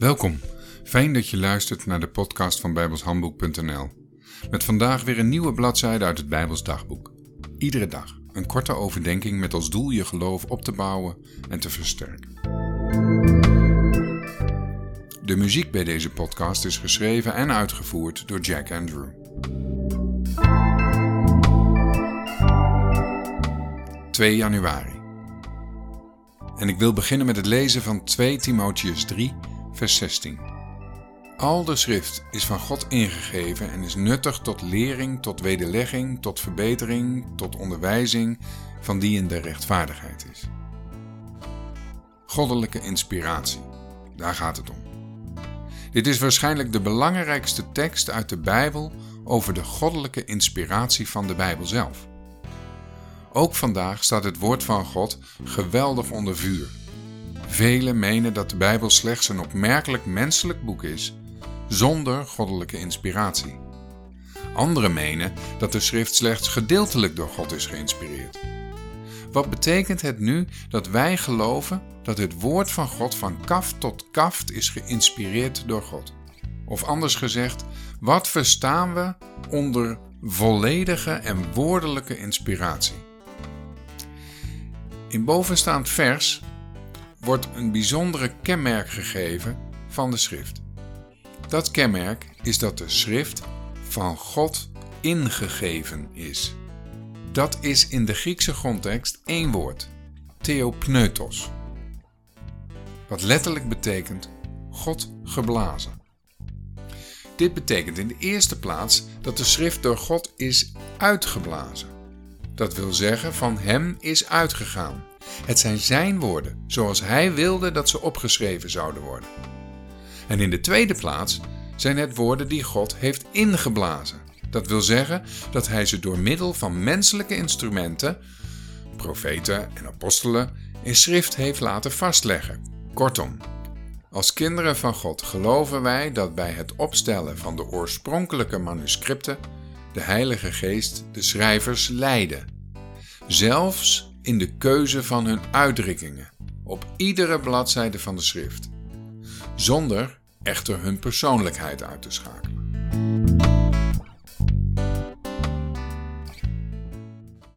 Welkom. Fijn dat je luistert naar de podcast van bijbelshandboek.nl. Met vandaag weer een nieuwe bladzijde uit het Bijbels dagboek. Iedere dag een korte overdenking met als doel je geloof op te bouwen en te versterken. De muziek bij deze podcast is geschreven en uitgevoerd door Jack Andrew. ...2 januari. En ik wil beginnen met het lezen van 2 Timotheus 3 vers 16. Al de schrift is van God ingegeven en is nuttig tot lering, tot wederlegging, tot verbetering, tot onderwijzing van die in de rechtvaardigheid is. Goddelijke inspiratie, daar gaat het om. Dit is waarschijnlijk de belangrijkste tekst uit de Bijbel over de goddelijke inspiratie van de Bijbel zelf. Ook vandaag staat het woord van God geweldig onder vuur. Velen menen dat de Bijbel slechts een opmerkelijk menselijk boek is, zonder goddelijke inspiratie. Anderen menen dat de schrift slechts gedeeltelijk door God is geïnspireerd. Wat betekent het nu dat wij geloven dat het woord van God van kaft tot kaft is geïnspireerd door God? Of anders gezegd, wat verstaan we onder volledige en woordelijke inspiratie? In bovenstaand vers wordt een bijzondere kenmerk gegeven van de schrift. Dat kenmerk is dat de schrift van God ingegeven is. Dat is in de Griekse grondtekst één woord, theopneutos. Wat letterlijk betekent God geblazen. Dit betekent in de eerste plaats dat de schrift door God is uitgeblazen. Dat wil zeggen van hem is uitgegaan. Het zijn zijn woorden, zoals hij wilde dat ze opgeschreven zouden worden. En in de tweede plaats zijn het woorden die God heeft ingeblazen. Dat wil zeggen dat hij ze door middel van menselijke instrumenten, profeten en apostelen, in schrift heeft laten vastleggen. Kortom, als kinderen van God geloven wij dat bij het opstellen van de oorspronkelijke manuscripten de Heilige Geest de schrijvers leidde. Zelfs in de keuze van hun uitdrukkingen op iedere bladzijde van de schrift, zonder echter hun persoonlijkheid uit te schakelen.